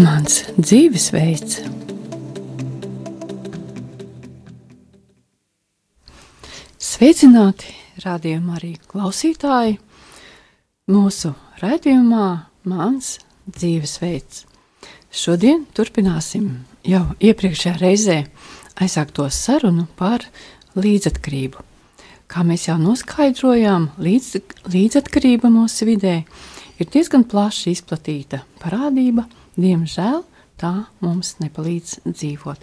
Mans dzīvesveids. Sveicināti, rādījumā arī klausītāji. Mūsu raidījumā Mans dzīvesveids. Šodien turpināsim jau iepriekšējā reizē aizsākto sarunu par līdzatkarību. Kā mēs jau noskaidrojām, līdz, līdzatkarība mūsu vidē ir diezgan plaši izplatīta parādība Diemžēl tā mums nepalīdz dzīvot.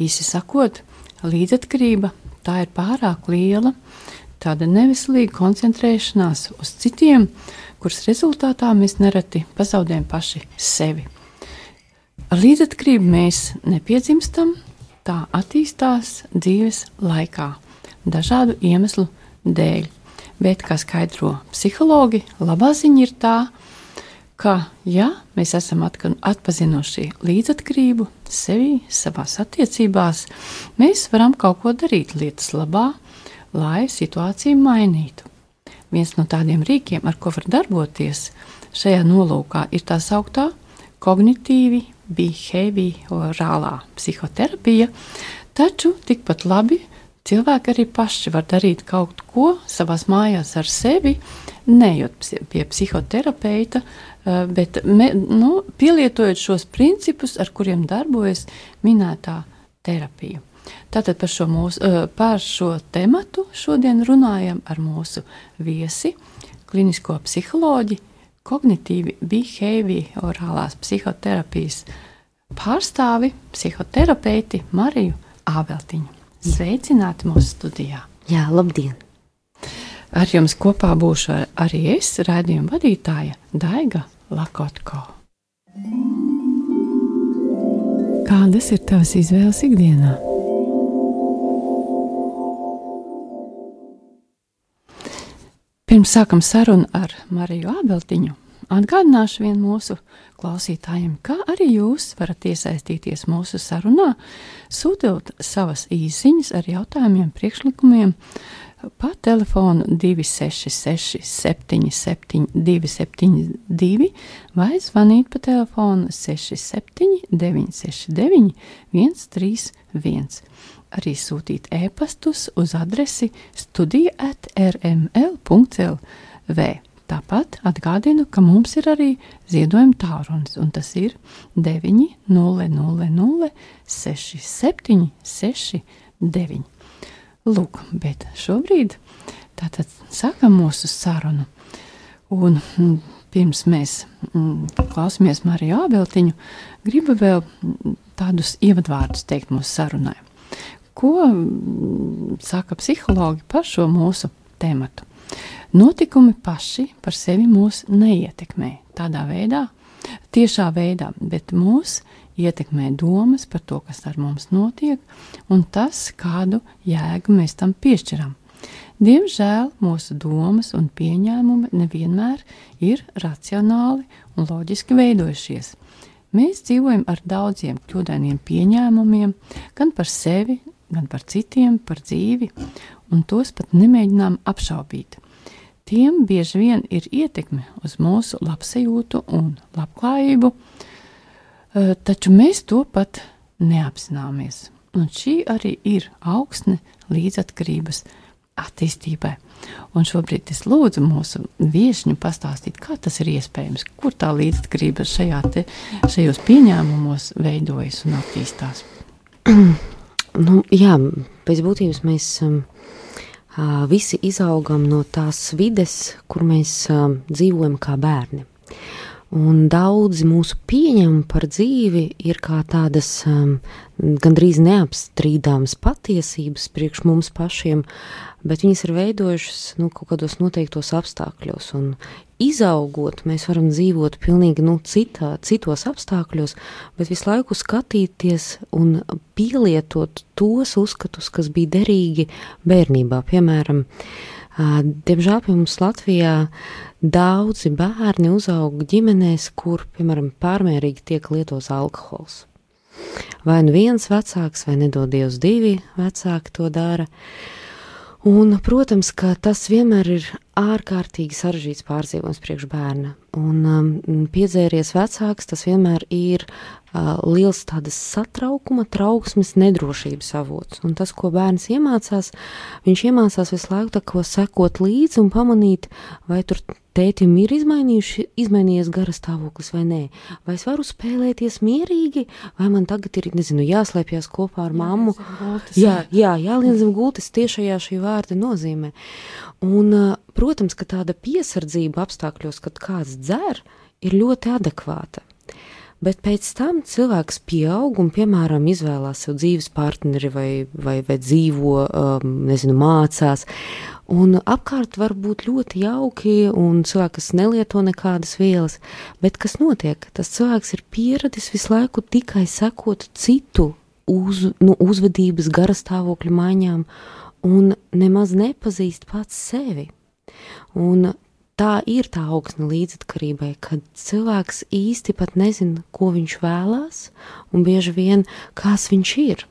Īsi sakot, līdzatkarība tā ir pārāk liela, tāda neveselīga koncentrēšanās uz citiem, kuras rezultātā mēs nereti pazaudējam paši sevi. Ar līdzatkarību mēs nepiedzimstam, tā attīstās dzīves laikā, dažādu iemeslu dēļ. Bet, kā skaidro psihologi, labā ziņa ir tā, ka, ja mēs esam atpazinuši līdzatkarību sevi, savās attiecībās, mēs varam kaut ko darīt lietas labā, lai situāciju mainītu. Viens no tādiem rīkiem, ar ko var darboties šajā nolūkā, ir tā sauktā kognitīvi behaviorālā psihoterapija, taču tikpat labi cilvēki arī paši var darīt kaut ko savās mājās ar sevi, nejot pie psihoterapeita, Eh, bet me, nu, pielietojot šos principus, ar kuriem darbojas minētā terapija. Tātad par šo, mūsu, eh, par šo tematu šodien runājam ar mūsu viesi, klinisko psiholoģi, kognitīvi behaviorālās psihoterapijas pārstāvi, psihoterapeiti Mariju Ābeltiņu. Sveicināti mūsu studijā! Jā, labdien! Ar jums kopā būšu arī es, raidījuma vadītāja Daiga Lakotko. Kādas ir tavas izvēles ikdienā? Pirms sākam sarunu ar Mariju Ābeltiņu, atgādināšu vien mūsu klausītājiem, kā arī jūs varat iesaistīties mūsu sarunā, sūtot savas īsiņas ar jautājumiem, priekšlikumiem, pa telefonu 266, 77, 272, vai zvanīt pa telefonu 67, 969, 131. Arī sūtīt e-pastus uz adresi studija at rml.lv. Tāpat atgādinu, ka mums ir arī ziedojuma tālrunis, un tas ir 900 67 69. Lūk, bet šobrīd tātad sākam mūsu sarunu. Un mm, pirms mēs mm, klausāmies Mariju Ābeltiņu, gribu vēl mm, tādus ievadvārdus teikt mūsu sarunai. Ko saka psihologi par šo mūsu tēmatu? Notikumi paši par sevi mūs neietekmē tādā veidā, tiešā veidā, bet mūs ietekmē domas par to, kas ar mums notiek, un tas, kādu jēgu mēs tam piešķiram. Diemžēl mūsu domas un pieņēmumi nevienmēr ir racionāli un loģiski veidojušies. Mēs dzīvojam ar daudziem kļūdainiem pieņēmumiem, gan par sevi, gan par citiem, par dzīvi, un tos pat nemēģinām apšaubīt. Tiem bieži vien ir ietekme uz mūsu labsajūtu un labklājību, Eh, taču mēs to pat neapzināmies. Un šī arī ir augsne līdzatkarības attīstībai. Un šobrīd es lūdzu mūsu viesņu pastāstīt, kā tas ir iespējams, kur tā līdzatkarība šajā te, šajos pieņēmumos veidojas un attīstās. nu, jā, pēc būtības mēs um, visi izaugam no tās vides, kur mēs dzīvojam kā bērni. Un daudzi mūsu pieņemumi par dzīvi ir kā tādas um, gandrīz neapstrīdāmas patiesības priekš mums pašiem, bet viņas ir veidojušas nu, kaut kādos noteiktos apstākļos. Un izaugot, mēs varam dzīvot pilnīgi nu, citā, citos apstākļos, bet visu laiku skatīties un pielietot tos uzskatus, kas bija derīgi bērnībā. Piemēram, diemžēl pie mums Latvijā Daudzi bērni uzaug ģimenēs, kur, piemēram, pārmērīgi tiek lietots alkohols. Vai nu viens vecāks, vai nedodies divi vecāki to dara. Un, protams, ka tas vienmēr ir ārkārtīgi sarežģīts pārdzīvojums priekš bērna. Un um, piedzēries vecāks, tas vienmēr ir uh, liels tādas satraukuma, trauksmes, nedrošības avots. Un tas, ko bērns iemācās, viņš iemācās visu laiku tā ko sekot līdzi un pamanīt, vai tur tētim ir izmainījies gara stāvoklis vai nē. Vai es varu spēlēties mierīgi, vai man tagad ir, nezinu, jāslēpjas kopā ar mammu. Jā, jā, jālien zem gultas tiešajā šī vārda nozīmē. Un, protams, ka tāda piesardzība apstākļos, kad kāds dzer, ir ļoti adekvāta. Bet pēc tam cilvēks pieaug un, piemēram, izvēlās sev dzīves partneri vai, vai, vai dzīvo, um, nezinu, mācās. Un apkārt var būt ļoti jauki, un cilvēki, kas nelieto nekādas vielas, bet kas notiek? Tas cilvēks ir pieradis visu laiku tikai sekot citu uz, nu, uzvedības, gara stāvokļa maiņām, un nemaz nepazīst pats sevi. Un tā ir tā augsne līdzatkarībai, kad cilvēks īsti pat nezina, ko viņš vēlās, un bieži vien kas viņš ir.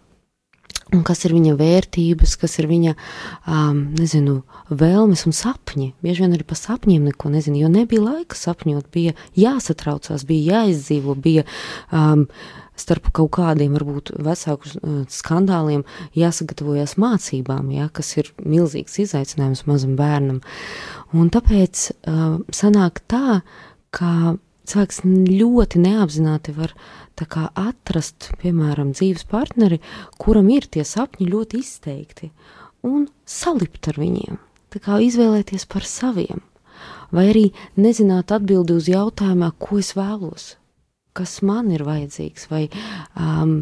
Un kas ir viņa vērtības, kas ir viņa, um, nezinu, vēlmes un sapņi. Bieži vien arī par sapņiem neko nezinu, jo nebija laika sapņot, bija jāsatraucās, bija jāizdzīvo, bija um, starp kaut kādiem, varbūt vecāku uh, skandāliem, jāsagatavojas mācībām, ja, kas ir milzīgs izaicinājums mazam bērnam. Un tāpēc uh, sanāk tā, ka cilvēks ļoti neapzināti var kā, atrast, piemēram, dzīves partneri, kuram ir tie sapņi ļoti izteikti, un salipt ar viņiem, tā kā izvēlēties par saviem, vai arī nezināt atbildi uz jautājumā, ko es vēlos, kas man ir vajadzīgs, vai um,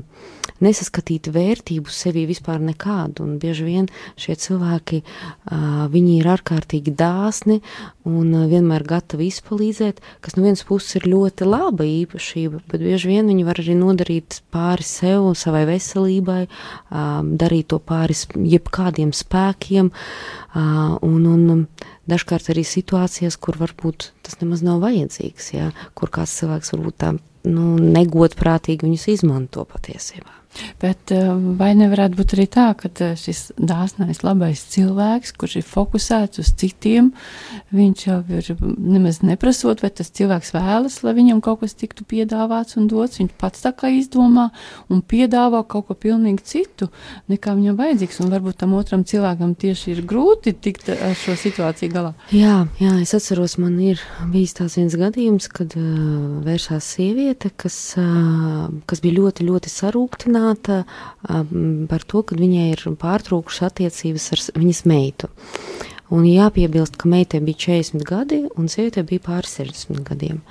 nesaskatīt vērtību sevī vispār nekādu. Un bieži vien šie cilvēki, uh, viņi ir ārkārtīgi dāsni un uh, vienmēr gatavi izpalīdzēt, kas no vienas puses ir ļoti laba īpašība, bet bieži vien viņi var arī nodarīt pāri sev, savai veselībai, um, darīt to pāri jebkādiem spēkiem uh, un, un dažkārt arī situācijās, kur varbūt tas nemaz nav vajadzīgs, ja, kur kāds cilvēks varbūt tā nu, negodprātīgi viņus izmanto patiesībā. Bet eh, vai nevarētu būt arī tā, ka eh, šis dāsnais, labais cilvēks, kurš ir fokusēts uz citiem, viņš jau ir nemaz neprasot, vai tas cilvēks vēlas, lai viņam kaut kas tiktu piedāvāts un dots. Viņš pats tā kā izdomā un piedāvā kaut ko pilnīgi citu, nekā viņam vajadzīgs. Un varbūt tam otram cilvēkam tieši ir grūti tikt ar šo situāciju galā. Jā, jā es atceros, man ir bijis tāds viens gadījums, kad uh, vērsās sieviete, kas, uh, kas bija ļoti, ļoti sarūktināta apmierināta par to, ka viņai ir pārtrūkušas attiecības ar viņas meitu. Un jāpiebilst, ka meitai bija 40 gadi un sievietei bija pāri 60 gadiem.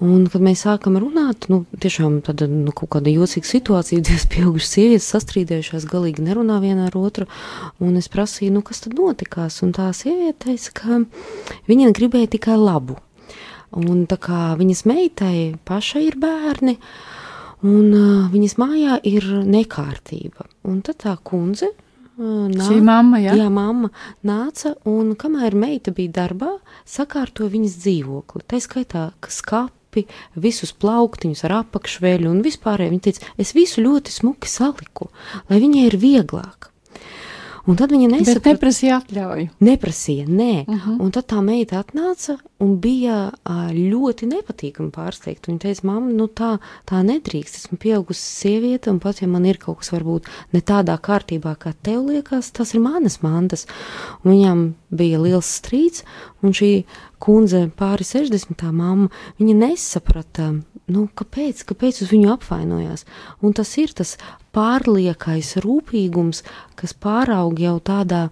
Un, kad mēs sākam runāt, nu, tiešām tāda nu, kaut kāda jocīga situācija, divas pieaugušas sievietes sastrīdējušās, galīgi nerunā viena ar otru. Un es prasīju, nu, kas tad notikās? Un tā sieviete teica, ka viņa gribēja tikai labu. Un tā kā viņas meitai pašai ir bērni, uh, un uh, viņas mājā ir nekārtība. Un tad tā kundze. Uh, nā, Šī mamma, jā? jā, mamma nāca un, kamēr meita bija darbā, sakārtoja viņas dzīvokli. Tā skaitā, ka skapi, visus plauktiņus ar apakšveļu un vispārēji. Viņa teica, es visu ļoti smuki saliku, lai viņai ir vieglāk. Un tad viņa nesaprata. Neprasīja atļauju. Neprasīja, nē. Uh mhm. -huh. Un tad tā meita atnāca un bija ļoti nepatīkami pārsteigta. Viņa teica, mamma, nu tā, tā nedrīkst. Esmu pieaugusi sieviete, un pat ja man ir kaut kas varbūt ne tādā kārtībā, kā tev liekas, tas ir manas mantas. Un viņām bija liels strīds, un šī kundze pāri 60. mamma, viņa nesaprata, nu, kāpēc, kāpēc uz viņu apvainojās. Un tas ir tas pārliekais rūpīgums, kas pāraug jau tādā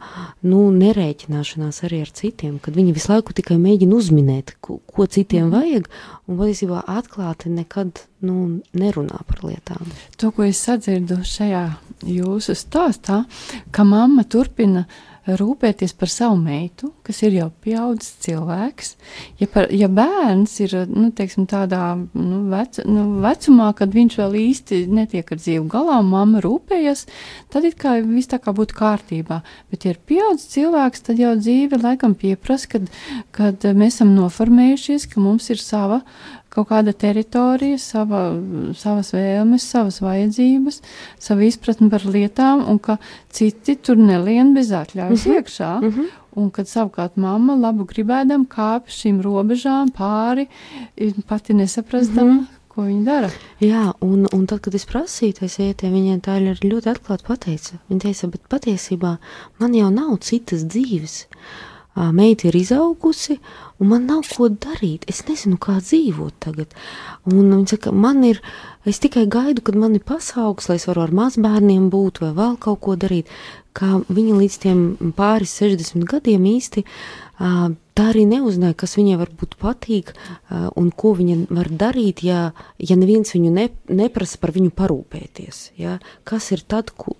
nu, nerēķināšanās arī ar citiem, kad viņi visu laiku tikai mēģina uzminēt, ko, ko citiem mhm. vajag, un patiesībā atklāti nekad nu, nerunā par lietām. To, ko es sadzirdu šajā jūsu stāstā, ka mamma turpina rūpēties par savu meitu, kas ir jau pieaudzis cilvēks. Ja, par, ja bērns ir nu, teiksim, tādā nu, vec, nu, vecumā, kad viņš vēl īsti netiek ar dzīvu galā, mamma rūpējas, tad it kā viss tā kā būtu kārtībā. Bet, ja ir pieaudzis cilvēks, tad jau dzīve laikam pieprasa, kad, kad mēs esam noformējušies, ka mums ir sava kaut kāda teritorija, sava, savas vēlmes, savas vajadzības, savu izpratni par lietām, un ka citi tur nelien bez atļaujas mm -hmm. iekšā. Mm -hmm. Un kad savukārt mamma labu gribēdam kāp šīm robežām pāri, pati nesaprastama, mm -hmm ko viņi dara. Jā, un, un tad, kad es prasīju tai sievietei, viņa tā ir ļoti atklāti pateica. Viņa teica, bet patiesībā man jau nav citas dzīves. Meita ir izaugusi, un man nav ko darīt. Es nezinu, kā dzīvot tagad. Un viņa saka, man ir, es tikai gaidu, kad man ir pasaugs, lai es varu ar mazbērniem būt vai vēl kaut ko darīt. Kā viņa līdz tiem pāris 60 gadiem īsti tā arī neuzzināja, kas viņai varbūt patīk un ko viņa var darīt, ja, ja neviens viņu ne, neprasa par viņu parūpēties. Ja? Kas ir tad, ko,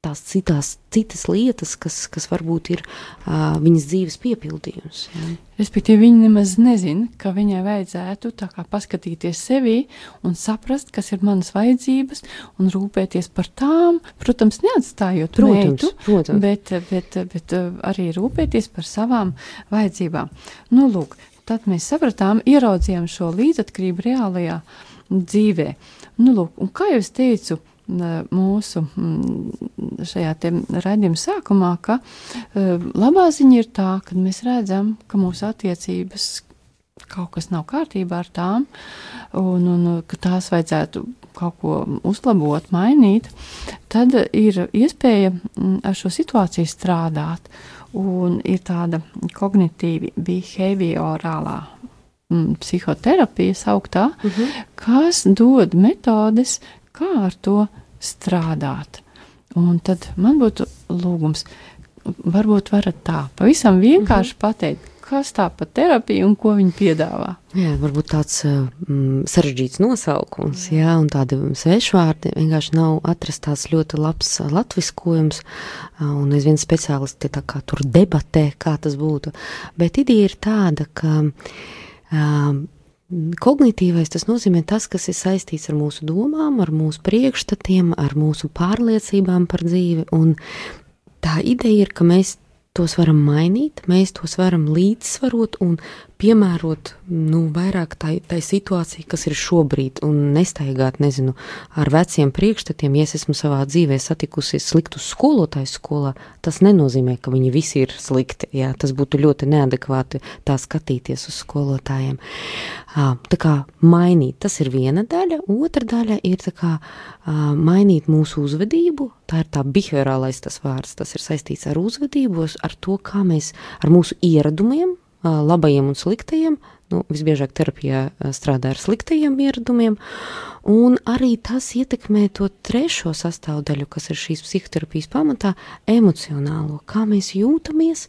tās citās, citas lietas, kas, kas varbūt ir uh, viņas dzīves piepildījums. Ja? Respektīvi, viņa nemaz nezina, ka viņai vajadzētu paskatīties sevī un saprast, kas ir manas vajadzības, un rūpēties par tām. Protams, neatstājot protams, meitu, protams. Bet, bet, bet arī rūpēties par savām vajadzībām. Nu, lūk, tad mēs sapratām, ieraudzījām šo līdzatkarību reālajā dzīvē. Nu, lūk, un kā jau es teicu, mūsu šajā raidījuma sākumā, ka e, labā ziņa ir tā, ka mēs redzam, ka mūsu attiecības kaut kas nav kārtībā ar tām, un, un ka tās vajadzētu kaut ko uzlabot, mainīt, tad ir iespēja ar šo situāciju strādāt. Un ir tāda kognitīva, behaviorālā psihoterapija, sauktā, uh mhm. -huh. kas dod metodes, kā ar to strādāt. Un tad man būtu lūgums, varbūt varat tā pavisam vienkārši mm -hmm. pateikt, kas tā pa terapija un ko viņi piedāvā. Jā, varbūt tāds mm, sarežģīts nosaukums, jā. jā, un tādi svešvārdi vienkārši nav atrasts tāds ļoti labs latviskojums, un aizvien speciālisti tā kā tur debatē, kā tas būtu. Bet ideja ir tāda, ka um, Kognitīvais tas nozīmē tas, kas ir saistīts ar mūsu domām, ar mūsu priekšstatiem, ar mūsu pārliecībām par dzīvi. Un tā ideja ir, ka mēs tos varam mainīt, mēs tos varam līdzsvarot un piemērot nu, vairāk tai, tai situācijai, kas ir šobrīd, un nestaigāt, nezinu, ar veciem priekšstatiem. Ja es esmu savā dzīvē satikusi sliktus skolotājus skolā, tas nenozīmē, ka viņi visi ir slikti. Jā, tas būtu ļoti neadekvāti tā skatīties uz skolotājiem. Tā kā mainīt, tas ir viena daļa, otra daļa ir tā kā mainīt mūsu uzvedību. Tā ir tā behaviorālais tas vārds, tas ir saistīts ar uzvedību, ar to, kā mēs ar mūsu ieradumiem, labajiem un sliktajiem. Nu, visbiežāk terapijā strādā ar sliktajiem ieradumiem, Un arī tas ietekmē to trešo sastāvdaļu, kas ir šīs psihoterapijas pamatā, emocionālo, kā mēs jūtamies.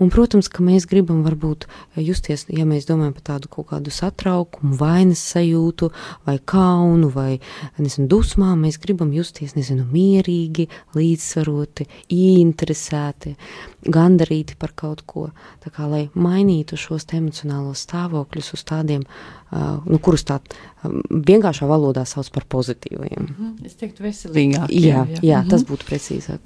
Un, protams, ka mēs gribam varbūt justies, ja mēs domājam par tādu kaut kādu satraukumu, vainas sajūtu, vai kaunu, vai nezinu, dusmām, mēs gribam justies nezinu, mierīgi, līdzsvaroti, ieinteresēti, gandarīti par kaut ko. Tā kā lai mainītu šos emocionālos stāvokļus uz tādiem, uh, nu, kurus tā vienkāršā valodā sauc par pozitīviem. Mm -hmm. Es teiktu, veselīgāk. Jā, jā, jā mm -hmm. tas būtu precīzāk.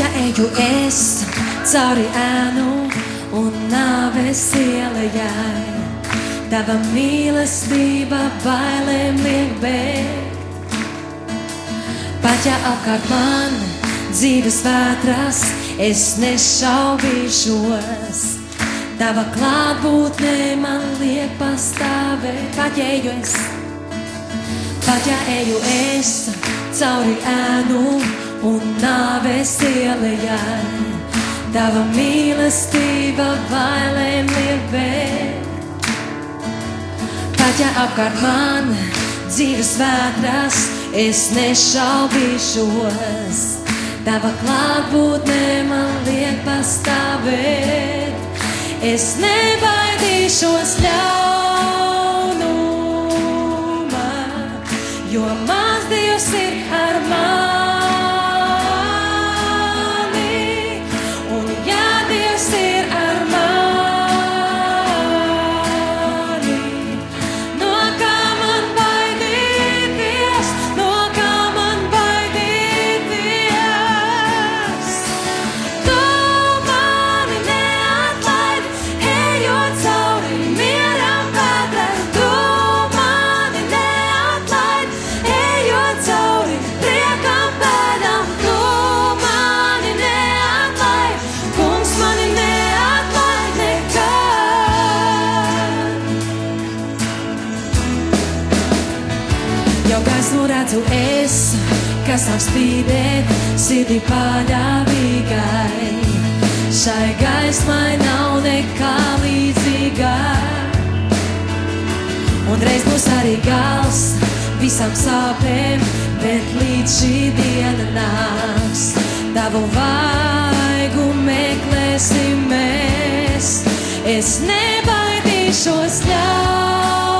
Ja eju es cauri ēnu un nāves ielai, tava mīlestība bailēm liek bēgt. Pat ja apkārt man dzīves vētras, es nešaubīšos. Tava klātbūtne man liek pastāvēt, pat ja eju es, pat ja eju es cauri ēnu un nāves ielējai. Tava mīlestība bailēm liek bēgt. Pat ja apkārt man dzīves vētras, es nešaubīšos. Tava klātbūtne man liek pastāvēt. Es nebaidīšos ļaunumā, jo mans Dievs ir ar mani. Spīdēt, sirdī paļāvīgai. Šai gaismai nav nekā līdzīgā. Un reiz būs arī gals visam sāpēm, bet līdz šī diena nāks. Tavu vaigu meklēsim mēs. Es nebaidīšos ļaunumā,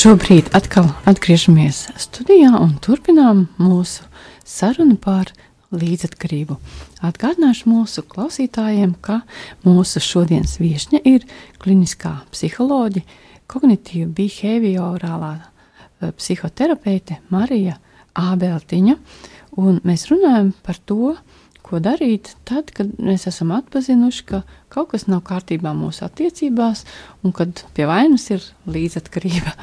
Šobrīd atkal atgriežamies studijā un turpinām mūsu sarunu par līdzatkarību. Atgādināšu mūsu klausītājiem, ka mūsu šodienas viesņa ir kliniskā psiholoģija, kognitīva behaviorālā eh, psihoterapeite Marija Ābeltiņa, un mēs runājam par to, ko darīt tad, kad mēs esam atpazinuši, ka kaut kas nav kārtībā mūsu attiecībās, un kad pie vainas ir līdzatkarība.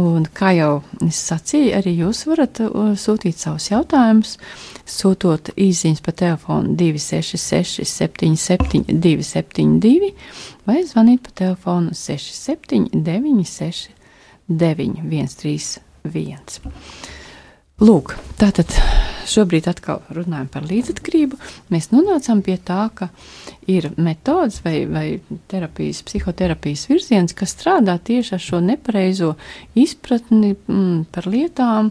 Un, kā jau es sacīju, arī jūs varat uh, sūtīt savus jautājumus, sūtot īsiņas pa telefonu 266, 77, 272, vai zvanīt pa telefonu 67, 96, 9, 131. Lūk, tātad šobrīd atkal runājam par līdzatkarību. Mēs nonācām pie tā, ka ir metodas vai, vai terapijas, psihoterapijas virziens, kas strādā tieši ar šo nepareizo izpratni mm, par lietām,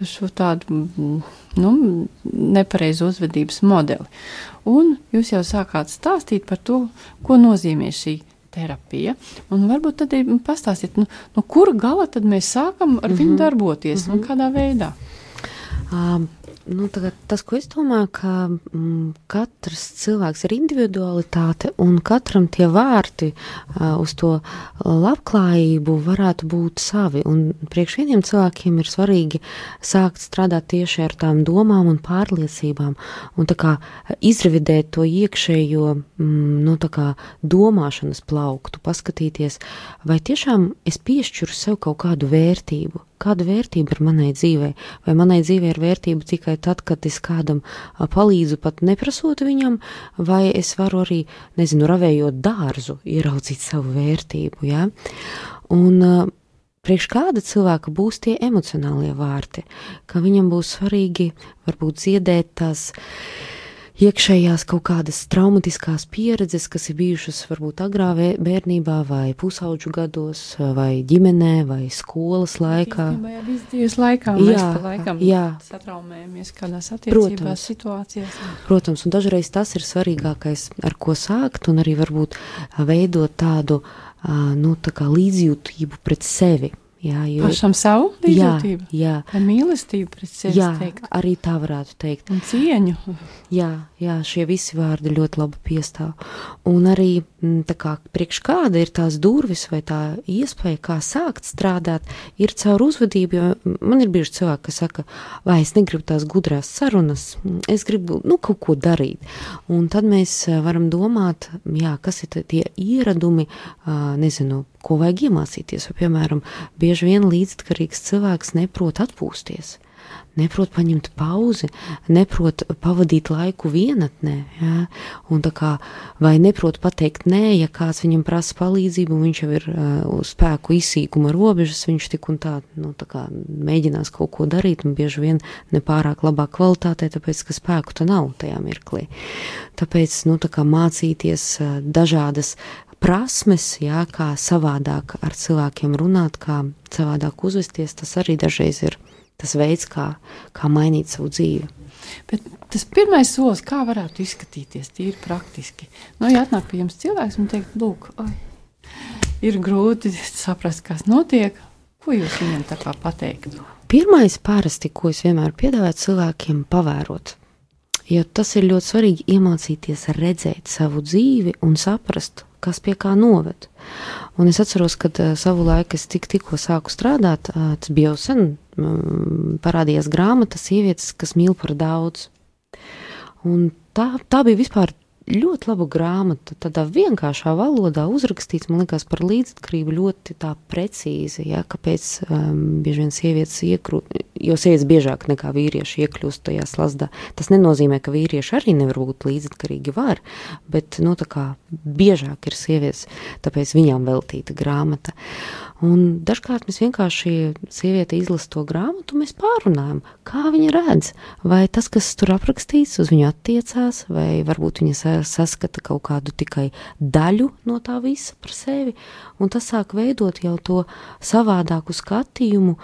šo tādu mm, nu, nepareizo uzvedības modeli. Un jūs jau sākāt stāstīt par to, ko nozīmē šī terapija. Un varbūt tad pastāstiet, nu, no kura gala tad mēs sākam ar mm -hmm. viņu darboties mm -hmm. un kādā veidā. Um, nu, tas, ko es domāju, ka mm, katrs cilvēks ir individualitāte, un katram tie vārti uh, uz to labklājību varētu būt savi. Un priekš vieniem cilvēkiem ir svarīgi sākt strādāt tieši ar tām domām un pārliecībām, un tā kā izrevidēt to iekšējo, mm, nu, kā domāšanas plauktu, paskatīties, vai tiešām es piešķiru sev kaut kādu vērtību kāda vērtība ir manai dzīvei, vai manai dzīvei ir vērtība tikai tad, kad es kādam palīdzu, pat neprasot viņam, vai es varu arī, nezinu, ravējot dārzu, ieraudzīt savu vērtību. Ja? Un, Priekš kāda cilvēka būs tie emocionālie vārti, ka viņam būs svarīgi varbūt dziedēt tās uh, iekšējās kaut kādas traumatiskās pieredzes, kas ir bijušas varbūt agrā bērnībā, vai pusauģu gados, vai ģimenē, vai skolas laikā. Jā, dzīves laikā jā, laikam jā. satraumējamies kādās attiecībās, protams, situācijās. Protams, un dažreiz tas ir svarīgākais, ar ko sākt, un arī varbūt veidot tādu, nu, tā līdzjūtību pret sevi Jā, jo, Pašam savu līdzjūtību. Jā, jā. mīlestību pret sevi. Jā, teikt. arī tā varētu teikt. Un cieņu. Jā, jā, šie visi vārdi ļoti labi piestāv. Un arī mm, kā priekš kāda ir tās durvis vai tā iespēja, kā sākt strādāt, ir caur uzvedību, jo man ir bijuši cilvēki, kas saka, vai es negribu tās gudrās sarunas, es gribu, nu, kaut ko darīt. Un tad mēs eh, varam domāt, jā, kas ir tie ieradumi, nezinu, ko vajag iemācīties. Jo, piemēram, bieži vien līdzatkarīgs cilvēks neprot atpūsties neprot paņemt pauzi, neprot pavadīt laiku vienatnē, ja? un tā kā vai neprot pateikt nē, ja kāds viņam prasa palīdzību, un viņš jau ir uh, uz spēku izsīkuma robežas, viņš tik un tā, nu, tā kā mēģinās kaut ko darīt, un bieži vien nepārāk labā kvalitātē, tāpēc, ka spēku tā nav tajā mirklī. Tāpēc, nu, tā kā mācīties uh, dažādas prasmes, jā, kā savādāk ar cilvēkiem runāt, kā savādāk uzvesties, tas arī dažreiz ir tas veids, kā, kā mainīt savu dzīvi. Bet tas pirmais solis, kā varētu izskatīties, tīri praktiski. Nu, ja atnāk pie jums cilvēks un teikt, lūk, oi, ir grūti saprast, kas notiek, ko jūs viņam tā kā pateiktu? Pirmais parasti, ko es vienmēr piedāvāju cilvēkiem, pavērot. Jo tas ir ļoti svarīgi iemācīties redzēt savu dzīvi un saprast, kas pie kā noved. Un es atceros, kad uh, savu laiku es tik, tikko sāku strādāt, uh, tas bija jau sen, um, parādījās grāmata sievietes, kas mīl par daudz. Un tā, tā bija vispār ļoti laba grāmata, tādā vienkāršā valodā uzrakstīts, man liekas, par līdzatkarību ļoti tā precīzi, ja, kāpēc um, bieži vien sievietes iekrūt, jo sievietes biežāk nekā vīrieši iekļūst tajā slazdā. Tas nenozīmē, ka vīrieši arī nevar būt līdzatkarīgi var, bet, nu, tā kā biežāk ir sievietes, tāpēc viņām veltīta grāmata. Un dažkārt mēs vienkārši sieviete izlasa to grāmatu, mēs pārunājam, kā viņa redz, vai tas, kas tur aprakstīts, uz viņu attiecās, vai varbūt viņa saskata kaut kādu tikai daļu no tā visa par sevi, un tas sāk veidot jau to savādāku skatījumu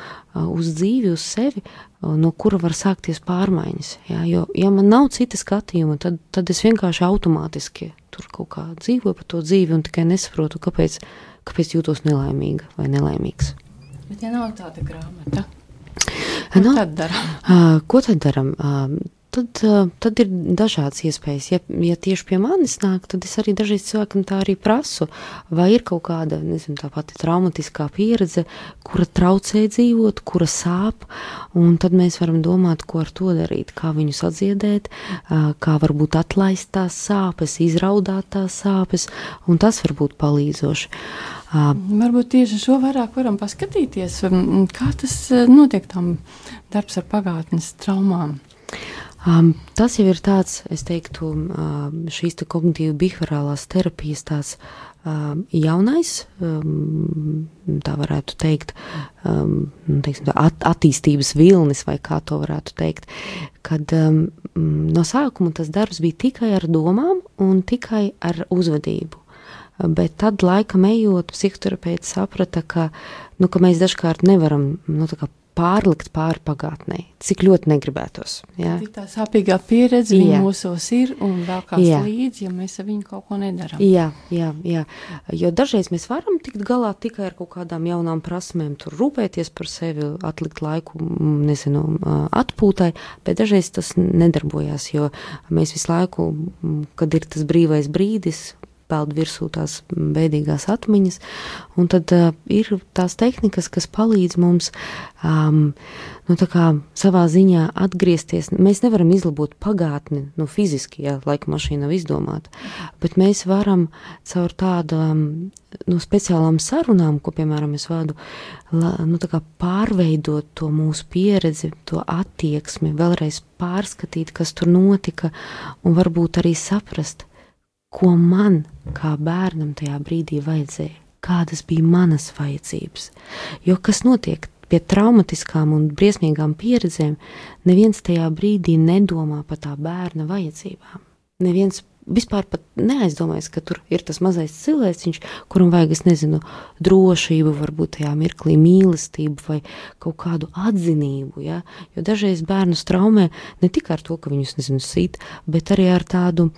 uz dzīvi, uz sevi, no kura var sākties pārmaiņas. Jā, jo, ja man nav cita skatījuma, tad, tad es vienkārši automātiski tur kaut kā dzīvoju pa to dzīvi un tikai nesaprotu, kāpēc kāpēc jūtos nelaimīga vai nelaimīgs. Bet, ja nav tāda grāmata, ko no, tad darām? Ko tad darām? Tad, uh, tad ir dažādas iespējas. Ja, ja tieši pie manis nāk, tad es arī dažreiz cilvēkam tā arī prasu, vai ir kaut kāda, nezinu, tā pati traumatiskā pieredze, kura traucē dzīvot, kura sāp, tad mēs varam domāt, ko ar to darīt, kā viņus atdziedēt, kā varbūt atlaist tās sāpes, izraudāt tās sāpes, un tas var būt palīdzoši. Varbūt tieši šo vairāk varam paskatīties, kā tas notiek tam darbs ar pagātnes traumām. Um, tas jau ir tāds, es teiktu, um, šīs te kognitīva behaviorālās terapijas tāds um, jaunais, um, tā varētu teikt, um, teiksim, at, attīstības vilnis, vai kā to varētu teikt, kad um, no sākuma tas darbs bija tikai ar domām un tikai ar uzvedību. Bet tad, laikam ejot, psihoterapeits saprata, ka, nu, ka mēs dažkārt nevaram nu, pārlikt pāri pagātnē, cik ļoti negribētos. Jā. Tā sāpīgā pieredze Jā. mūsos ir un vēl kāds Jā. līdzi, ja mēs ar viņu kaut ko nedaram. Jā, jā, jā. Jo dažreiz mēs varam tikt galā tikai ar kaut kādām jaunām prasmēm, tur rūpēties par sevi, atlikt laiku, mm, nezinu, atpūtai, bet dažreiz tas nedarbojās, jo mēs visu laiku, kad ir tas brīvais brīdis, peld virsū tās bēdīgās atmiņas, un tad uh, ir tās tehnikas, kas palīdz mums um, nu, savā ziņā atgriezties. Mēs nevaram izlabot pagātni, nu, fiziski, ja laika mašīna nav izdomāta, bet mēs varam caur tādām nu, speciālām sarunām, ko, piemēram, es vadu, la, nu, pārveidot to mūsu pieredzi, to attieksmi, vēlreiz pārskatīt, kas tur notika, un varbūt arī saprast, ko man kā bērnam tajā brīdī vajadzēja, kādas bija manas vajadzības. Jo kas notiek pie traumatiskām un briesmīgām pieredzēm, neviens tajā brīdī nedomā par tā bērna vajadzībām. Neviens vispār neaizdomājas, ka tur ir tas mazais cilvēciņš, kuram vajag, es nezinu, drošību, varbūt tajā mirklī mīlestību vai kaut kādu atzinību. Ja? Jo dažreiz bērnus traumē ne tikai ar to, ka viņus, nezinu, sīt, bet arī ar tādu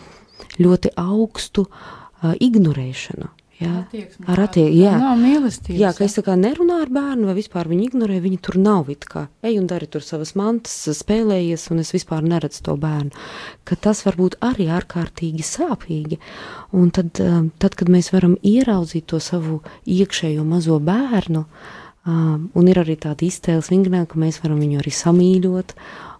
ļoti augstu uh, ignorēšanu. Jā, Attieksme ar attieksmi. Jā, Nav mīlestības. jā, ka es tā kā nerunāju ar bērnu, vai vispār viņu ignorēju, viņi tur nav. it Kā, ej un dari tur savas mantas, spēlējies, un es vispār neredzu to bērnu. Ka tas var būt arī ārkārtīgi sāpīgi. Un tad, tad, kad mēs varam ieraudzīt to savu iekšējo mazo bērnu, un ir arī tāda iztēles vingrinājuma, ka mēs varam viņu arī samīļot.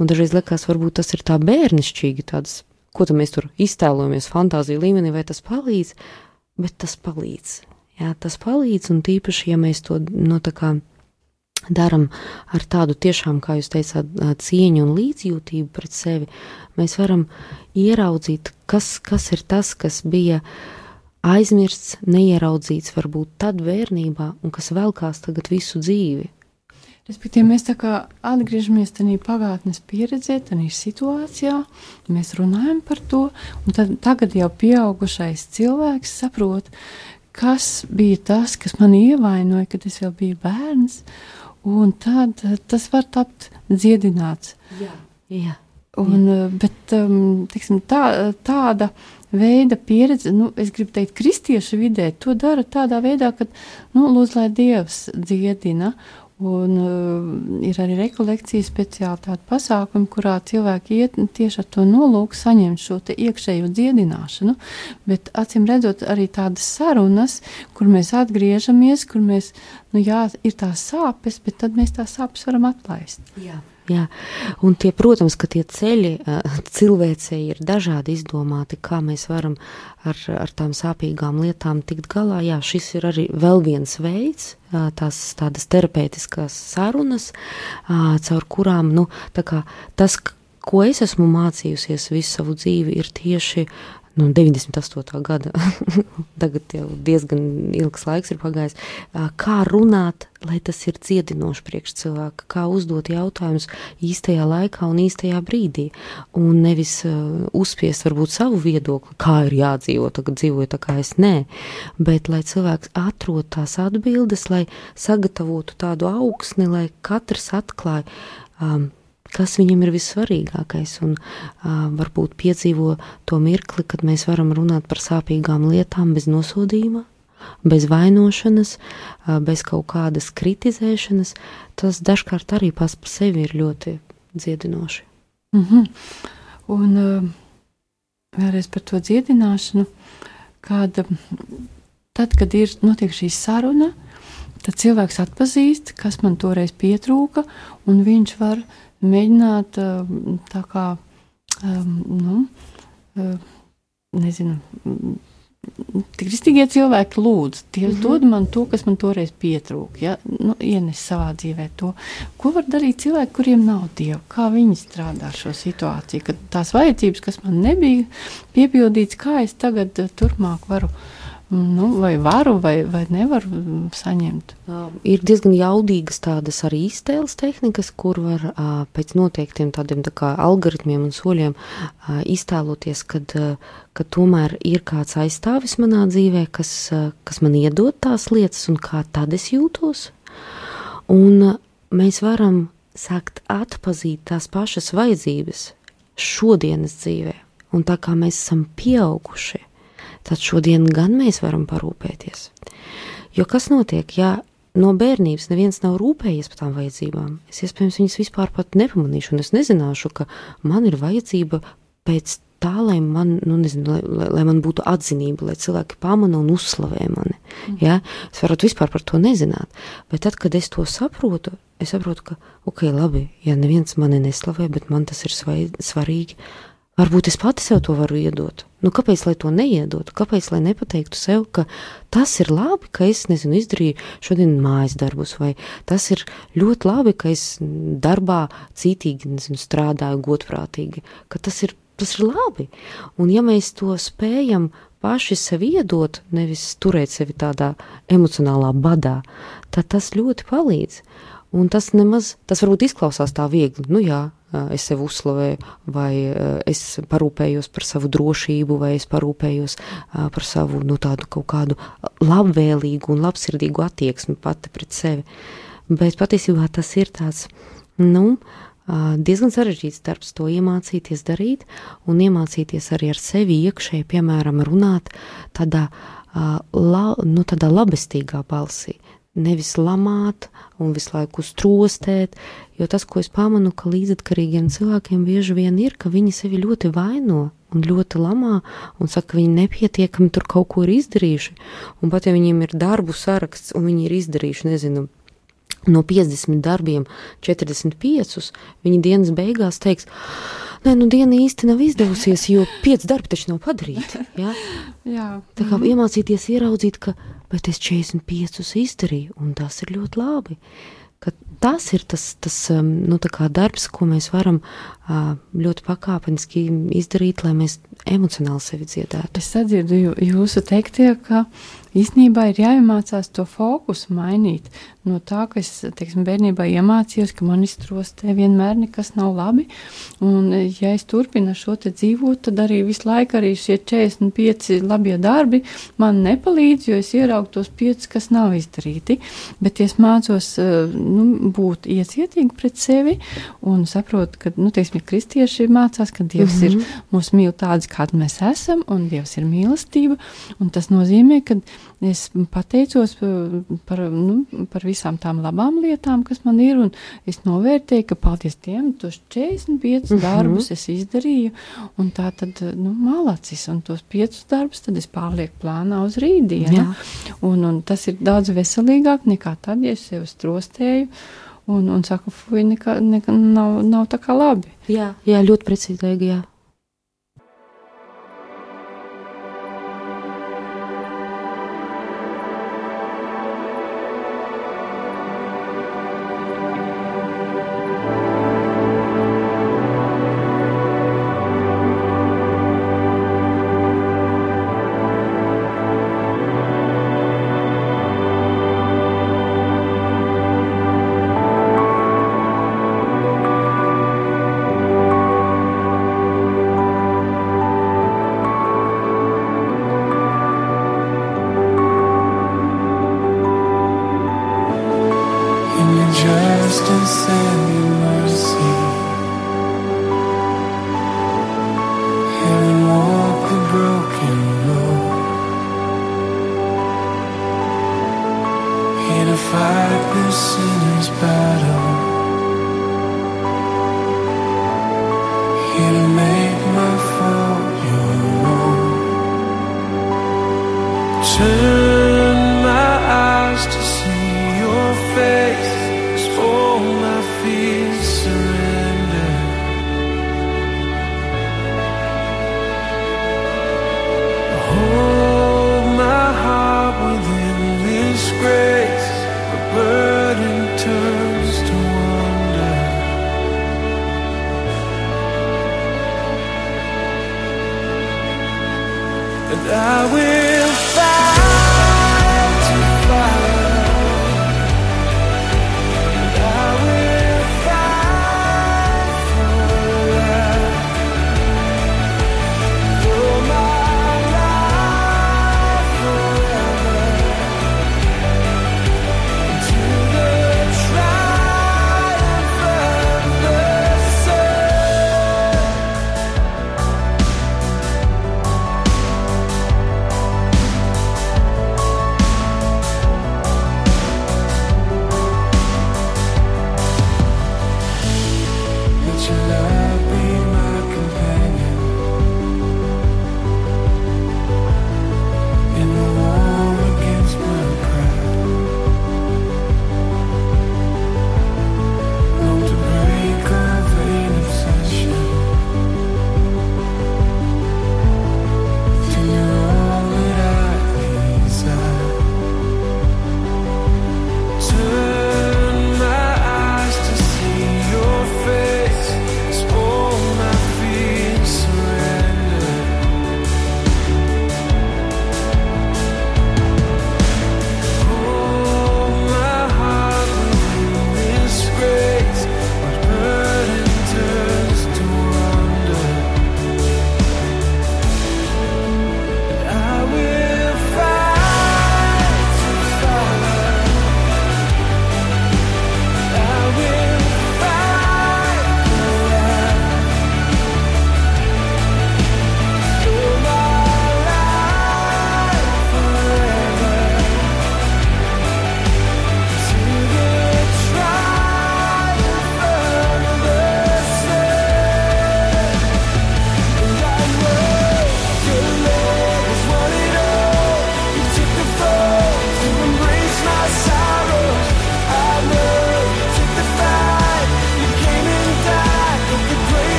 Un dažreiz liekas, varbūt tas ir tā bērnišķīgi, tādas ko tad mēs tur iztēlojamies fantāziju līmenī, vai tas palīdz, bet tas palīdz. Jā, tas palīdz, un tīpaši, ja mēs to no, tā kā darām ar tādu tiešām, kā jūs teicāt, cieņu un līdzjūtību pret sevi, mēs varam ieraudzīt, kas, kas ir tas, kas bija aizmirsts, neieraudzīts varbūt tad bērnībā, un kas velkās tagad visu dzīvi. Respektīvi, mēs tā kā atgriežamies tajā pagātnes pieredzē, tajā situācijā, mēs runājam par to, un tad, tagad jau pieaugušais cilvēks saprot, kas bija tas, kas man ievainoja, kad es vēl biju bērns, un tad tas var tapt dziedināts. Jā, jā. Un, bet um, tiksim, tā, tāda veida pieredze, nu, es gribu teikt, kristiešu vidē, to dara tādā veidā, ka, nu, lūdzu, lai Dievs dziedina, Un uh, ir arī rekolekcija speciāli tādi pasākumi, kurā cilvēki iet tieši ar to nolūku saņemt šo iekšējo dziedināšanu. Bet acīm redzot, arī tādas sarunas, kur mēs atgriežamies, kur mēs, nu jā, ir tās sāpes, bet tad mēs tās sāpes varam atlaist. Jā. Jā, un tie, protams, ka tie ceļi cilvēcei ir dažādi izdomāti, kā mēs varam ar, ar tām sāpīgām lietām tikt galā. Jā, šis ir arī vēl viens veids, tās tādas terapeitiskās sarunas, caur kurām, nu, tā kā tas, ko es esmu mācījusies visu savu dzīvi, ir tieši nu, 98. gada, tagad jau diezgan ilgs laiks ir pagājis, kā runāt, lai tas ir cietinoši priekš cilvēka, kā uzdot jautājumus īstajā laikā un īstajā brīdī, un nevis uh, uzspiest varbūt savu viedokli, kā ir jādzīvo, tagad dzīvoju tā kā es nē, bet lai cilvēks atrod tās atbildes, lai sagatavotu tādu augsni, lai katrs atklāja um, kas viņam ir vissvarīgākais, un uh, varbūt piedzīvo to mirkli, kad mēs varam runāt par sāpīgām lietām bez nosodījuma, bez vainošanas, uh, bez kaut kādas kritizēšanas. Tas dažkārt arī pats par sevi ir ļoti dziedinoši. Mm -hmm. Un uh, vēlreiz par to dziedināšanu, kāda tad, kad ir notiek šī saruna, tad cilvēks atpazīst, kas man toreiz pietrūka, un viņš var mēģināt tā kā, nu, nezinu, kristīgie cilvēki lūdz, Dievs mm -hmm. dod man to, kas man toreiz pietrūka, ja? nu, ienes savā dzīvē to. Ko var darīt cilvēki, kuriem nav Dieva? Kā viņi strādā šo situāciju, kad tās vajadzības, kas man nebija piepildīts, kā es tagad turpmāk varu uh, Nu, vai varu, vai, vai nevaru saņemt? Uh, ir diezgan jaudīgas tādas arī iztēles tehnikas, kur var uh, pēc noteiktiem tādiem tā kā algoritmiem un soļiem uh, iztēloties, kad, ka tomēr ir kāds aizstāvis manā dzīvē, kas, kas man iedod tās lietas un kā tad es jūtos. Un mēs varam sākt atpazīt tās pašas vajadzības šodienas dzīvē. Un tā kā mēs esam pieauguši, tad šodien gan mēs varam parūpēties. Jo kas notiek, ja no bērnības neviens nav rūpējies par tām vajadzībām? Es iespējams viņas vispār pat nepamanīšu, un es nezināšu, ka man ir vajadzība pēc tā, lai man, nu, nezinu, lai, lai, lai man būtu atzinība, lai cilvēki pamana un uzslavē mani. Mm. Ja? Es varu vispār par to nezināt, bet tad, kad es to saprotu, es saprotu, ka, ok, labi, ja neviens mani neslavē, bet man tas ir svarīgi, varbūt es pati sev to varu iedot. Nu, kāpēc lai to neiedotu? Kāpēc lai nepateiktu sev, ka tas ir labi, ka es nezinu, izdarīju šodien mājas darbus, vai tas ir ļoti labi, ka es darbā cītīgi nezinu, strādāju godprātīgi, ka tas ir tas ir labi. Un ja mēs to spējam paši sev iedot, nevis turēt sevi tādā emocionālā badā, tad tas ļoti palīdz. Un tas nemaz, tas varbūt izklausās tā viegli, nu jā, es sevi uzslavēju, vai es parūpējos par savu drošību, vai es parūpējos par savu, nu tādu kaut kādu labvēlīgu un labsirdīgu attieksmi pati pret sevi. Bet patiesībā tas ir tāds, nu, diezgan sarežģīts darbs to iemācīties darīt un iemācīties arī ar sevi iekšēji, piemēram, runāt tādā, la, nu, tādā labestīgā balsī. Nevis lamāt un visu laiku strostēt, jo tas, ko es pamanu, ka līdzatkarīgiem cilvēkiem bieži vien ir, ka viņi sevi ļoti vaino un ļoti lamā un saka, ka viņi nepietiekami tur kaut ko ir izdarījuši. Un pat ja viņiem ir darbu saraksts un viņi ir izdarījuši, nezinu, no 50 darbiem 45, viņi dienas beigās teiks, Nē, nu diena īsti nav izdevusies, jo pieci darbi taču nav padarīti. Ja? Jā. Tā kā iemācīties ieraudzīt, ka es 45 izdarīju, un tas ir ļoti labi. Tas ir tas, tas nu, darbs, ko mēs varam ļoti pakāpeniski izdarīt, lai mēs emocionāli sevi dziedētu. Es sadzirdu jūsu teiktie, ka īstenībā ir jāiemācās to fokusu mainīt. No tā, ka es teiksim, bērnībā iemācījos, ka man iztrostē vienmēr nekas nav labi. Un, ja es turpinu šo te dzīvot, tad arī visu laiku arī šie 45 labie darbi man nepalīdz, jo es ieraugu tos 5, kas nav izdarīti. Bet ja es mācos nu, būt iecietīgi pret sevi un saprotu, ka, nu, teiksim, kristieši mācās, ka Dievs mm -hmm. ir mūs mīl tāds, kādi mēs esam, un Dievs ir mīlestība. Un tas nozīmē, ka es pateicos uh, par, nu, par visām tām labām lietām, kas man ir, un es novērtēju, ka paldies Dievam, tos 45 mm -hmm. darbus es izdarīju, un tā tad, nu, malacis, un tos 5 darbus tad es pārlieku plānā uz rītdienu, un, un tas ir daudz veselīgāk nekā tad, ja es sev strostēju, un, un saku, fuj, nekā, nekā nav, nav tā kā labi. Jā, jā ļoti precīzīgi, jā. distance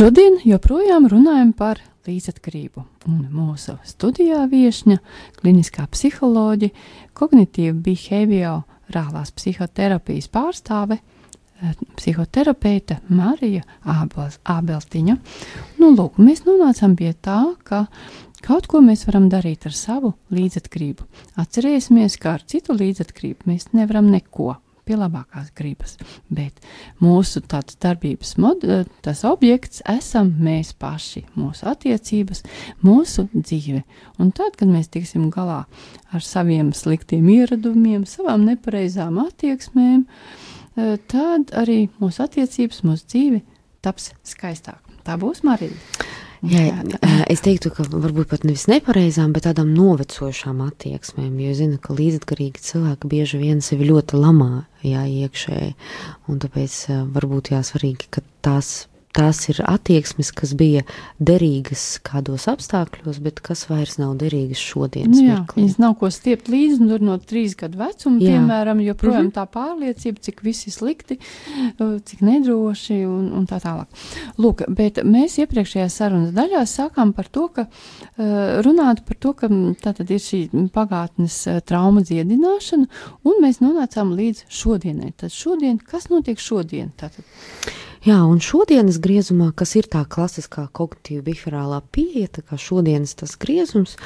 Šodien joprojām runājam par līdzatkarību. Un mūsu studijā viesņa kliniskā psiholoģija, kognitīva behaviorālās psihoterapijas pārstāve, eh, psihoterapeite Marija Ābeltiņa. Nu, lūk, mēs nonācām pie tā, ka kaut ko mēs varam darīt ar savu līdzatkarību. Atcerēsimies, ka ar citu līdzatkarību mēs nevaram neko pie labākās gribas. Bet mūsu tāds darbības mod, eh, tas objekts esam mēs paši, mūsu attiecības, mūsu dzīve. Un tad, kad mēs tiksim galā ar saviem sliktiem ieradumiem, savām nepareizām attieksmēm, eh, tad arī mūsu attiecības, mūsu dzīve taps skaistāk. Tā būs Marija. Jā, es teiktu, ka varbūt pat nevis nepareizām, bet tādām novecojušām attieksmēm. Jo zinu, ka līdzatkarīgi cilvēki bieži vien sevi ļoti lamā jā, iekšēji. Un tāpēc varbūt jāsvarīgi, ka tās tās ir attieksmes, kas bija derīgas kādos apstākļos, bet kas vairs nav derīgas šodienas nu, jā, mirklī. Viņas nav ko stiept līdzi, nu, no trīs gadu vecuma, jā. piemēram, joprojām mm -hmm. tā pārliecība, cik viss ir slikti, cik nedroši un, un tā tālāk. Lūk, bet mēs iepriekšējā sarunas daļā sākām par to, ka runāt par to, ka tātad ir šī pagātnes trauma dziedināšana, un mēs nonācām līdz šodienai. Tad šodien, kas notiek šodien? Tātad? Jā, un šodienas griezumā, kas ir tā klasiskā kognitīva biherālā pieeja, tā kā šodienas tas griezums,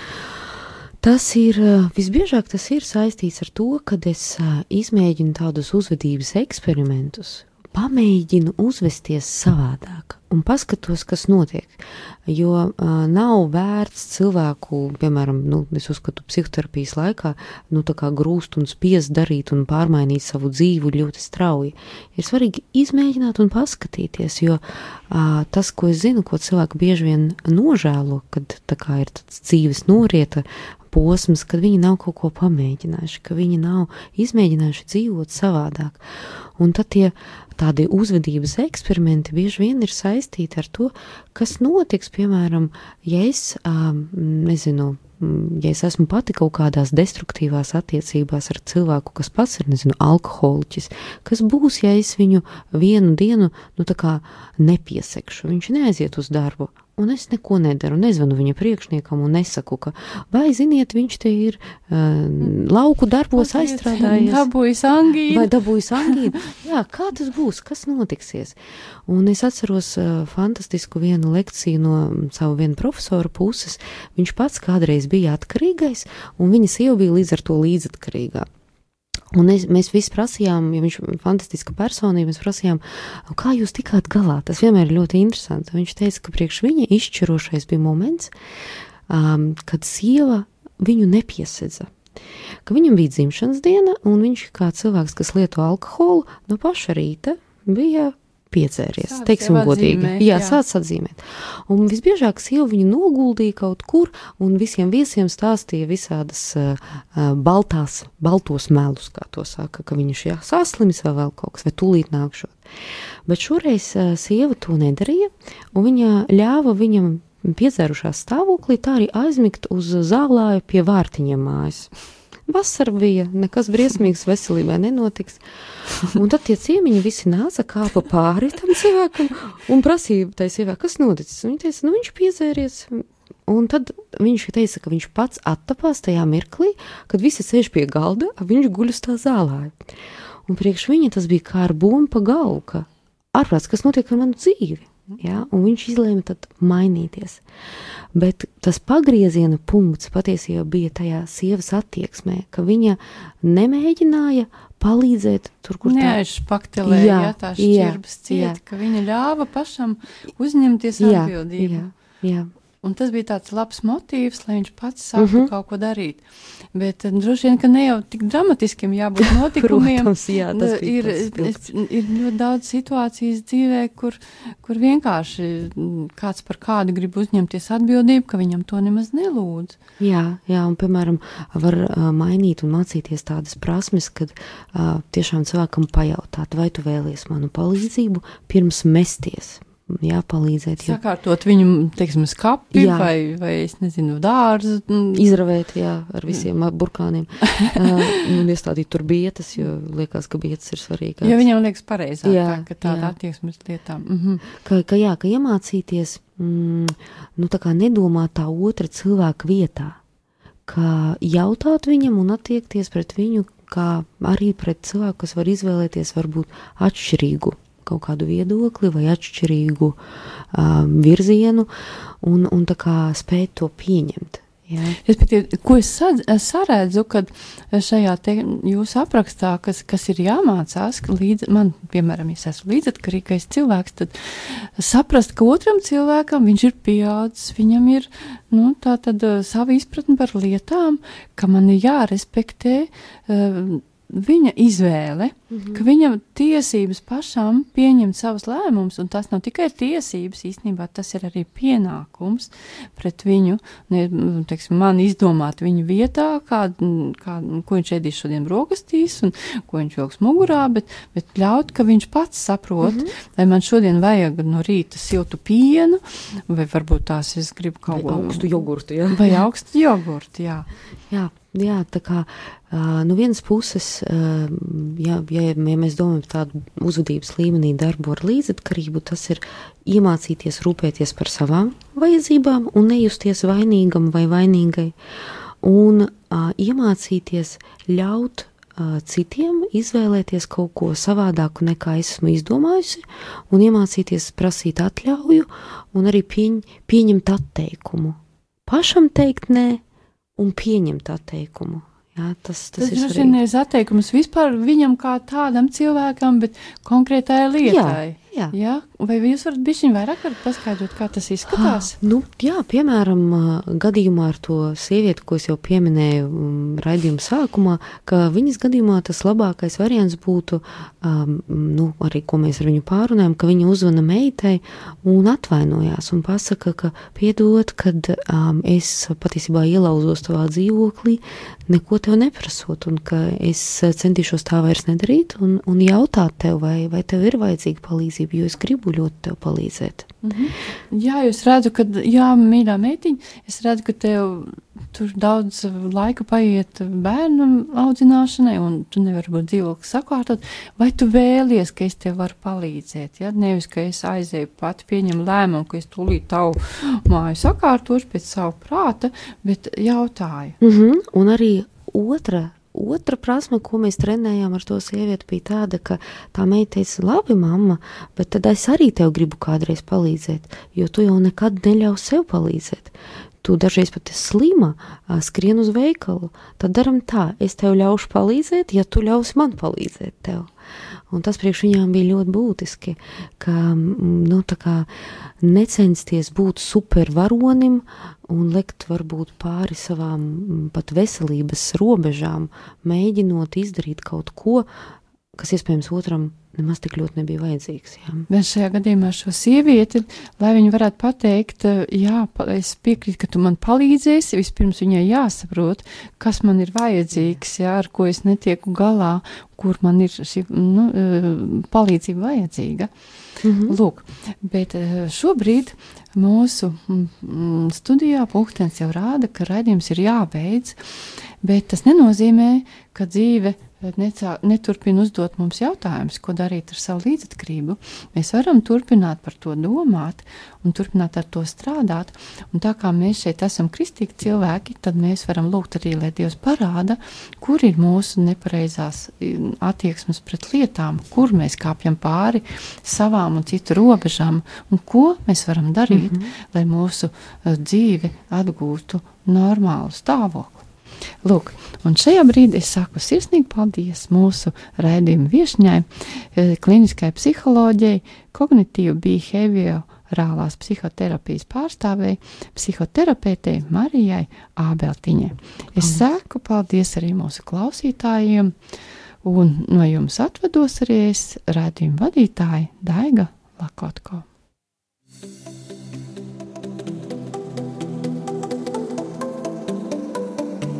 tas ir visbiežāk tas ir saistīts ar to, kad es izmēģinu tādus uzvedības eksperimentus, pamēģinu uzvesties savādāk un paskatos, kas notiek. Jo uh, nav vērts cilvēku, piemēram, nu, es uzskatu, psihoterapijas laikā, nu, tā kā grūst un spiest darīt un pārmainīt savu dzīvi ļoti strauji. Ir svarīgi izmēģināt un paskatīties, jo uh, tas, ko es zinu, ko cilvēki bieži vien nožēlo, kad tā kā ir tāds dzīves norieta posms, kad viņi nav kaut ko pamēģinājuši, ka viņi nav izmēģinājuši dzīvot savādāk. Un tad tie tādi uzvedības eksperimenti bieži vien ir saistīti ar to, kas notiks, piemēram, ja es, nezinu, ja es esmu pati kaut kādās destruktīvās attiecībās ar cilvēku, kas pats ir, nezinu, alkoholiķis, kas būs, ja es viņu vienu dienu, nu, tā kā nepiesekšu, viņš neaiziet uz darbu, un es neko nedaru, nezvanu viņa priekšniekam un nesaku, ka, vai ziniet, viņš te ir uh, lauku darbos aizstrādājies. Dabūjis angīnu. Vai dabūjis angīnu. Jā, kā tas būs, kas notiksies? Un es atceros uh, fantastisku vienu lekciju no savu vienu profesoru puses. Viņš pats kādreiz bija atkarīgais, un viņa sieva bija līdz ar to līdzatkarīgā. Un es, mēs visi prasījām, ja viņš ir fantastiska personība, mēs prasījām, kā jūs tikāt galā. Tas vienmēr ir ļoti interesanti. Viņš teica, ka priekš viņa izšķirošais bija moments, um, kad sieva viņu nepiesedza. Ka viņam bija dzimšanas diena, un viņš, kā cilvēks, kas lieto alkoholu, no paša rīta bija piedzēries, sāc teiksim, godīgi. Jā, jā. sāc atzīmēt. Un visbiežāk sieva viņu noguldīja kaut kur un visiem viesiem stāstīja visādas uh, baltās, baltos melus, kā to saka, ka viņš jā, saslimis vai vēl kaut kas, vai tūlīt nākšot. Bet šoreiz uh, sieva to nedarīja, un viņa ļāva viņam piedzērušās stāvoklī tā arī aizmigt uz zālāju pie vārtiņiem mājas. Vasara bija, nekas briesmīgs veselībai nenotiks. Un tad tie ciemiņi visi nāca kāpa pāri tam cilvēkam un prasīja tai sievietei, kas noticis. Viņa teica, nu viņš piedzēries. Un tad viņš teica, ka viņš pats attapās tajā mirklī, kad visi sēž pie galda, viņš guļ uz tā zālē. Un priekš viņa tas bija kā ar bumbu pa galvu, ka ārprāts, kas notiek ar manu dzīvi. Ja? Un viņš izlēma tad mainīties. Bet tas pagrieziena punkts patiesībā bija tajā sievas attieksmē, ka viņa nemēģināja palīdzēt tur, kur tā neaizpaktelēja, jā, jā, tā šķirbas cieta, ka viņa ļāva pašam uzņemties atbildību. Jā, jā, jā. Un tas bija tāds labs motīvs, lai viņš pats sāktu mhm. -huh. kaut ko darīt. Bet uh, droši vien, ka ne jau tik dramatiskiem jābūt notikumiem. Protams, jā, tas ir, tas ir ļoti daudz situācijas dzīvē, kur, kur vienkārši mm, kāds par kādu grib uzņemties atbildību, ka viņam to nemaz nelūdz. Jā, jā un piemēram, var uh, mainīt un mācīties tādas prasmes, kad uh, tiešām cilvēkam pajautāt, vai tu vēlies manu palīdzību pirms mesties jā, palīdzēt. Jo, Sakārtot viņu, teiksim, skapi Jā. vai, vai, es nezinu, dārzu. mm, izravēt, jā, ar visiem mm. burkāniem. uh, un iestādīt tur bietas, jo liekas, ka bietas ir svarīgākas. Jo viņam liekas pareizāk, Jā, tā, ka tāda jā. attieksme uz lietām. Mhm. ka, ka, jā, ka iemācīties mm, nu, tā kā nedomāt tā otra cilvēka vietā, ka jautāt viņam un attiekties pret viņu kā arī pret cilvēku, kas var izvēlēties varbūt atšķirīgu kaut kādu viedokli vai atšķirīgu um, virzienu un, un tā kā spēt to pieņemt. Jā. Respektīvi, ko es saredzu, kad šajā jūsu aprakstā, kas, kas ir jāmācās, ka līdz, man, piemēram, ja es esmu līdzatkarīgais cilvēks, tad saprast, ka otram cilvēkam viņš ir pieaudzis, viņam ir, nu, tā tad uh, sava izpratne par lietām, ka man ir jārespektē uh, viņa izvēle, -hmm. ka viņam tiesības pašam pieņemt savus lēmumus, un tas nav tikai tiesības, īstenībā tas ir arī pienākums pret viņu, ne, teiksim, man izdomāt viņu vietā, kā, kā, ko viņš ēdīs šodien brokastīs, un ko viņš vilks mugurā, bet, bet ļaut, ka viņš pats saprot, mm -hmm. vai man šodien vajag no rīta siltu pienu, vai varbūt tās es gribu kaut ko augstu jogurtu, jā. Vai augstu jogurtu, jā. Jā, jā, tā kā no vienas puses, ja, ja, ja mēs domājam tādu uzvedības līmenī darbu ar līdzatkarību, tas ir iemācīties rūpēties par savām vajadzībām un nejusties vainīgam vai vainīgai, un uh, iemācīties ļaut citiem izvēlēties kaut ko savādāku nekā es esmu izdomājusi, un iemācīties prasīt atļauju un arī pieņ, pieņemt atteikumu. Pašam teikt nē, un pieņemt atteikumu. Jā, tas, tas, Tas ir droši vien ir atteikums vispār viņam kā tādam cilvēkam, bet konkrētai lietai. Jā, Jā? Vai jūs varat bišķiņ vairāk varat paskaidrot, kā tas izskatās? Nu, jā, piemēram, gadījumā ar to sievieti, ko es jau pieminēju mm, raidījuma sākumā, ka viņas gadījumā tas labākais variants būtu, um, nu, arī ko mēs ar viņu pārunājam, ka viņa uzvana meitai un atvainojās un pasaka, ka piedod, kad um, es patiesībā ielauzos tavā dzīvoklī, neko tev neprasot, un ka es centīšos tā vairs nedarīt un, un jautāt tev, vai, vai tev ir vajadzīga palīdzība, jo es gribu ļoti tev palīdzēt. Mhm. Jā, jūs redzat, ka, jā, mīļā meitiņa, es redzu, ka tev tur daudz laika paiet bērnu audzināšanai, un tu nevari būt dzīvokli sakārtot, vai tu vēlies, ka es tev varu palīdzēt, ja? Nevis, ka es aizēju pati pieņem lēmumu, ka es tūlīt tavu māju sakārtošu pēc savu prāta, bet jautāju. Mm -hmm. Un arī otra. Otra prasme, ko mēs trenējām ar to sievieti, bija tāda, ka tā meita teica, labi, mamma, bet tad es arī tev gribu kādreiz palīdzēt, jo tu jau nekad neļauj sev palīdzēt. Tu dažreiz pat esi slima, skrien uz veikalu. Tad daram tā, es tev ļaušu palīdzēt, ja tu ļausi man palīdzēt tev. Un tas priekš viņām bija ļoti būtiski, ka nu, necensties būt supervaronim un likt varbūt pāri savām pat veselības robežām, mēģinot izdarīt kaut ko, kas iespējams otram nemaz tik ļoti nebija vajadzīgs. Jā. Bet šajā gadījumā šo sievieti, lai viņa varētu pateikt, jā, es piekrītu, ka tu man palīdzēsi, vispirms viņai jāsaprot, kas man ir vajadzīgs, jā, ar ko es netieku galā, kur man ir šī nu, eh, palīdzība vajadzīga. Mhm. Lūk, bet eh, šobrīd mūsu mm, mm, studijā pulkstenis jau rāda, ka raidījums ir jābeidz, bet tas nenozīmē, ka dzīve eh, necā, neturpina uzdot mums jautājumus, ko darīt ar savu līdzatkarību. Mēs varam turpināt par to domāt un turpināt ar to strādāt. Un tā kā mēs šeit esam kristīgi cilvēki, tad mēs varam lūgt arī, lai Dievs parāda, kur ir mūsu nepareizās attieksmes pret lietām, kur mēs kāpjam pāri savām un citu robežām, un ko mēs varam darīt, mm -hmm. lai mūsu eh, dzīve atgūtu normālu stāvokli. Lūk, un šajā brīdī es saku sirsnīgi paldies mūsu raidījuma viesņai, eh, klīniskai psiholoģijai, kognitīvu behaviorālās psihoterapijas pārstāvēji, psihoterapeitei Marijai Ābeltiņai. Es saku paldies arī mūsu klausītājiem, un no jums atvados arī es raidījuma vadītāja Daiga Lakotko.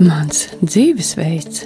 Mans dzīvesveids